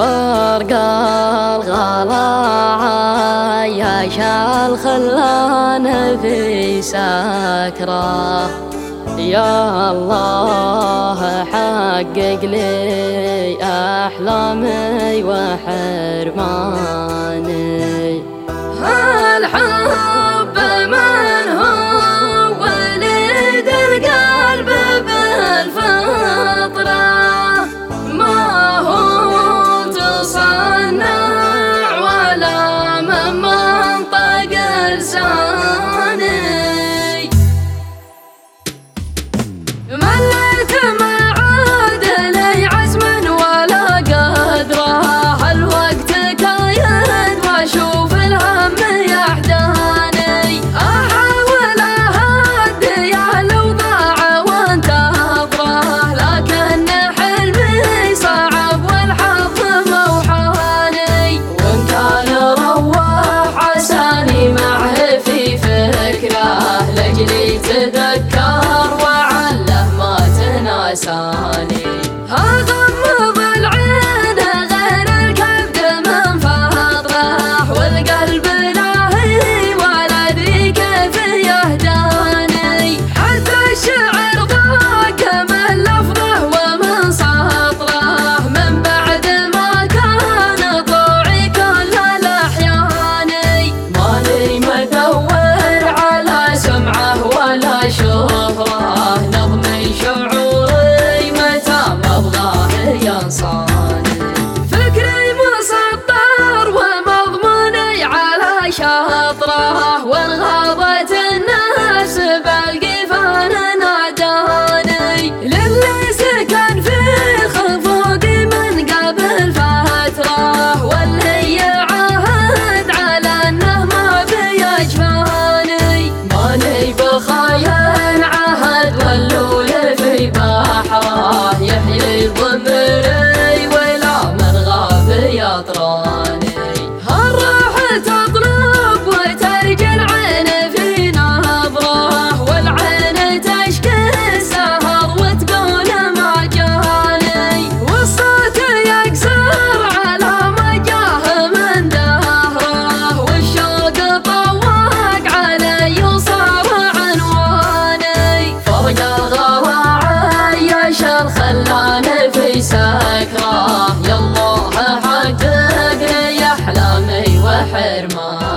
فرقة الغلا يا شال خلانا في سكرة يا الله حقق لي أحلامي وحرمان شاطره حرمان